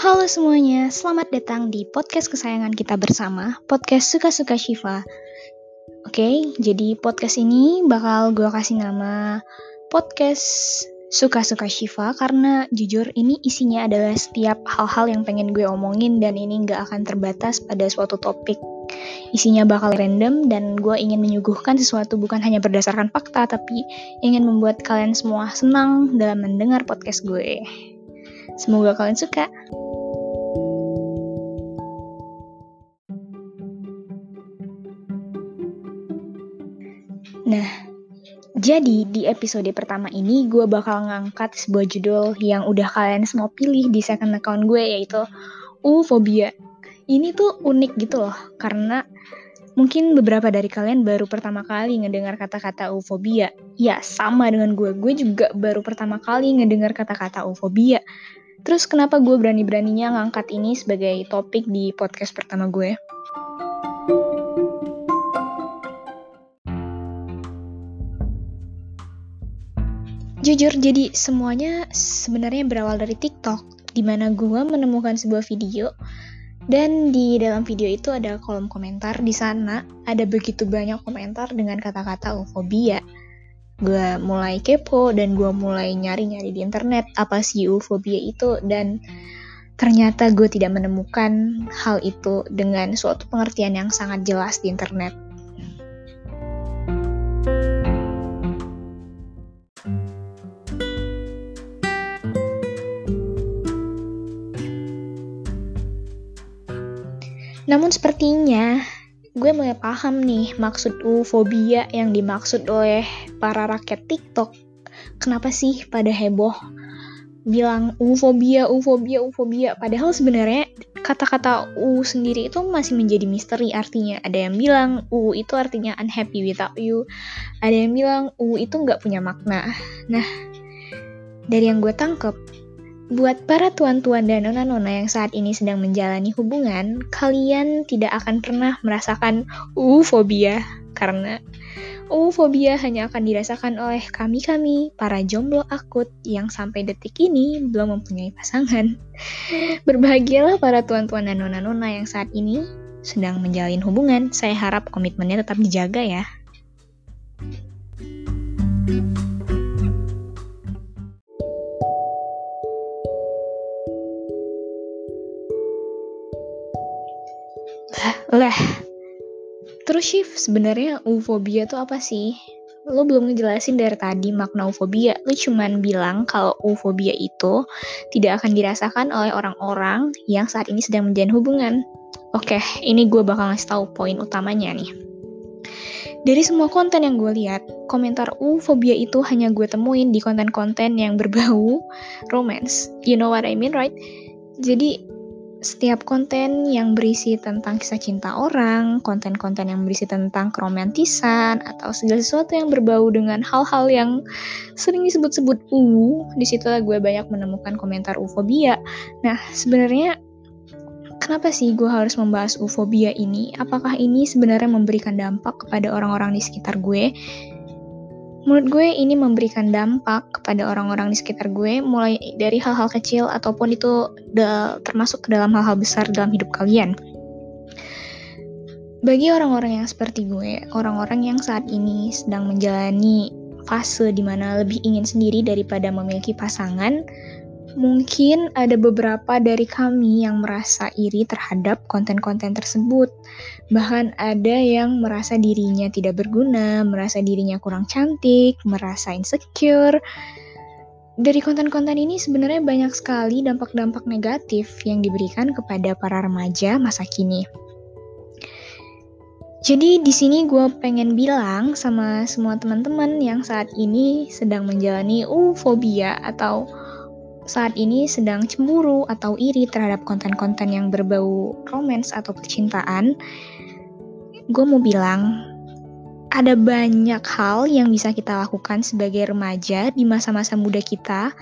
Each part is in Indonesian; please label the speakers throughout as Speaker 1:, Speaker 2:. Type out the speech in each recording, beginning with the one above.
Speaker 1: Halo semuanya, selamat datang di podcast kesayangan kita bersama, podcast Suka-Suka Shiva. Oke, jadi podcast ini bakal gue kasih nama podcast Suka-Suka Shiva karena jujur ini isinya adalah setiap hal-hal yang pengen gue omongin dan ini gak akan terbatas pada suatu topik. Isinya bakal random dan gue ingin menyuguhkan sesuatu bukan hanya berdasarkan fakta tapi ingin membuat kalian semua senang dalam mendengar podcast gue. Semoga kalian suka. Nah, jadi di episode pertama ini gue bakal ngangkat sebuah judul yang udah kalian semua pilih di second account gue yaitu Ufobia. Ini tuh unik gitu loh, karena mungkin beberapa dari kalian baru pertama kali ngedengar kata-kata ufobia. Ya, sama dengan gue. Gue juga baru pertama kali ngedengar kata-kata ufobia. Terus kenapa gue berani-beraninya ngangkat ini sebagai topik di podcast pertama gue? Jujur, jadi semuanya sebenarnya berawal dari TikTok, di mana gue menemukan sebuah video dan di dalam video itu ada kolom komentar. Di sana ada begitu banyak komentar dengan kata-kata ufobia. Gue mulai kepo dan gue mulai nyari-nyari di internet apa sih ufobia itu dan ternyata gue tidak menemukan hal itu dengan suatu pengertian yang sangat jelas di internet. Namun sepertinya gue mulai paham nih maksud ufobia yang dimaksud oleh para rakyat TikTok. Kenapa sih pada heboh bilang ufobia, ufobia, ufobia. Padahal sebenarnya kata-kata u sendiri itu masih menjadi misteri artinya. Ada yang bilang u itu artinya unhappy without you. Ada yang bilang u itu nggak punya makna. Nah, dari yang gue tangkep, Buat para tuan-tuan dan nona-nona yang saat ini sedang menjalani hubungan, kalian tidak akan pernah merasakan ufobia karena ufobia hanya akan dirasakan oleh kami-kami, para jomblo akut yang sampai detik ini belum mempunyai pasangan. Berbahagialah para tuan-tuan dan nona-nona yang saat ini sedang menjalin hubungan. Saya harap komitmennya tetap dijaga ya. Lah, terus Shift sebenarnya ufobia tuh apa sih? Lo belum ngejelasin dari tadi makna ufobia. Lo cuman bilang kalau ufobia itu tidak akan dirasakan oleh orang-orang yang saat ini sedang menjalin hubungan. Oke, ini gue bakal ngasih tahu poin utamanya nih. Dari semua konten yang gue lihat, komentar ufobia itu hanya gue temuin di konten-konten yang berbau romance. You know what I mean, right? Jadi setiap konten yang berisi tentang kisah cinta orang, konten-konten yang berisi tentang keromantisan, atau segala sesuatu yang berbau dengan hal-hal yang sering disebut-sebut u, di situlah gue banyak menemukan komentar ufobia. Nah, sebenarnya kenapa sih gue harus membahas ufobia ini? Apakah ini sebenarnya memberikan dampak kepada orang-orang di sekitar gue? Menurut gue ini memberikan dampak kepada orang-orang di sekitar gue mulai dari hal-hal kecil ataupun itu termasuk ke dalam hal-hal besar dalam hidup kalian. Bagi orang-orang yang seperti gue, orang-orang yang saat ini sedang menjalani fase di mana lebih ingin sendiri daripada memiliki pasangan, Mungkin ada beberapa dari kami yang merasa iri terhadap konten-konten tersebut. Bahkan ada yang merasa dirinya tidak berguna, merasa dirinya kurang cantik, merasa insecure. Dari konten-konten ini sebenarnya banyak sekali dampak-dampak negatif yang diberikan kepada para remaja masa kini. Jadi di sini gue pengen bilang sama semua teman-teman yang saat ini sedang menjalani ufobia atau saat ini sedang cemburu atau iri terhadap konten-konten yang berbau romance atau percintaan, gue mau bilang ada banyak hal yang bisa kita lakukan sebagai remaja di masa-masa muda kita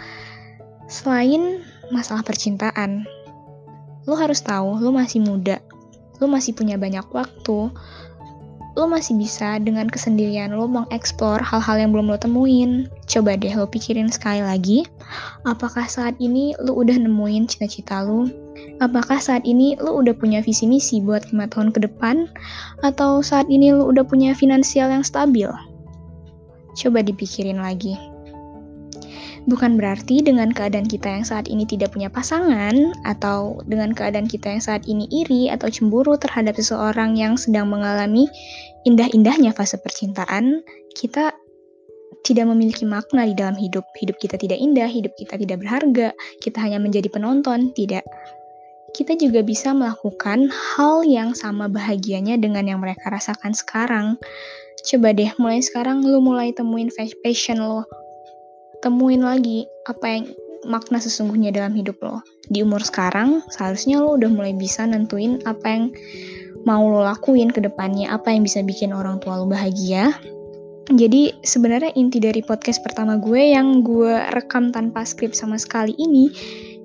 Speaker 1: selain masalah percintaan. Lo harus tahu, lo masih muda, lo masih punya banyak waktu, lo masih bisa dengan kesendirian lo mengeksplor hal-hal yang belum lo temuin. Coba deh lo pikirin sekali lagi, apakah saat ini lo udah nemuin cita-cita lo? Apakah saat ini lo udah punya visi misi buat lima tahun ke depan? Atau saat ini lo udah punya finansial yang stabil? Coba dipikirin lagi. Bukan berarti dengan keadaan kita yang saat ini tidak punya pasangan, atau dengan keadaan kita yang saat ini iri atau cemburu terhadap seseorang yang sedang mengalami indah-indahnya fase percintaan, kita tidak memiliki makna di dalam hidup. Hidup kita tidak indah, hidup kita tidak berharga, kita hanya menjadi penonton, tidak kita juga bisa melakukan hal yang sama bahagianya dengan yang mereka rasakan sekarang. Coba deh, mulai sekarang lu mulai temuin passion lo. Temuin lagi apa yang makna sesungguhnya dalam hidup lo. Di umur sekarang, seharusnya lo udah mulai bisa nentuin apa yang mau lo lakuin ke depannya, apa yang bisa bikin orang tua lo bahagia. Jadi sebenarnya inti dari podcast pertama gue yang gue rekam tanpa skrip sama sekali ini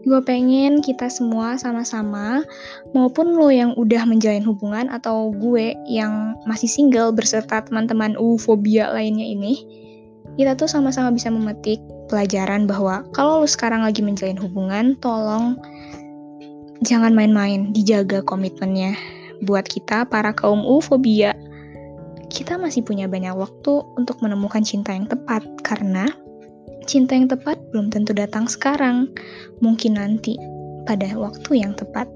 Speaker 1: Gue pengen kita semua sama-sama, maupun lo yang udah menjalin hubungan atau gue yang masih single berserta teman-teman ufobia lainnya ini, kita tuh sama-sama bisa memetik pelajaran bahwa kalau lo sekarang lagi menjalin hubungan, tolong jangan main-main, dijaga komitmennya. Buat kita, para kaum ufobia, kita masih punya banyak waktu untuk menemukan cinta yang tepat karena Cinta yang tepat belum tentu datang sekarang, mungkin nanti pada waktu yang tepat.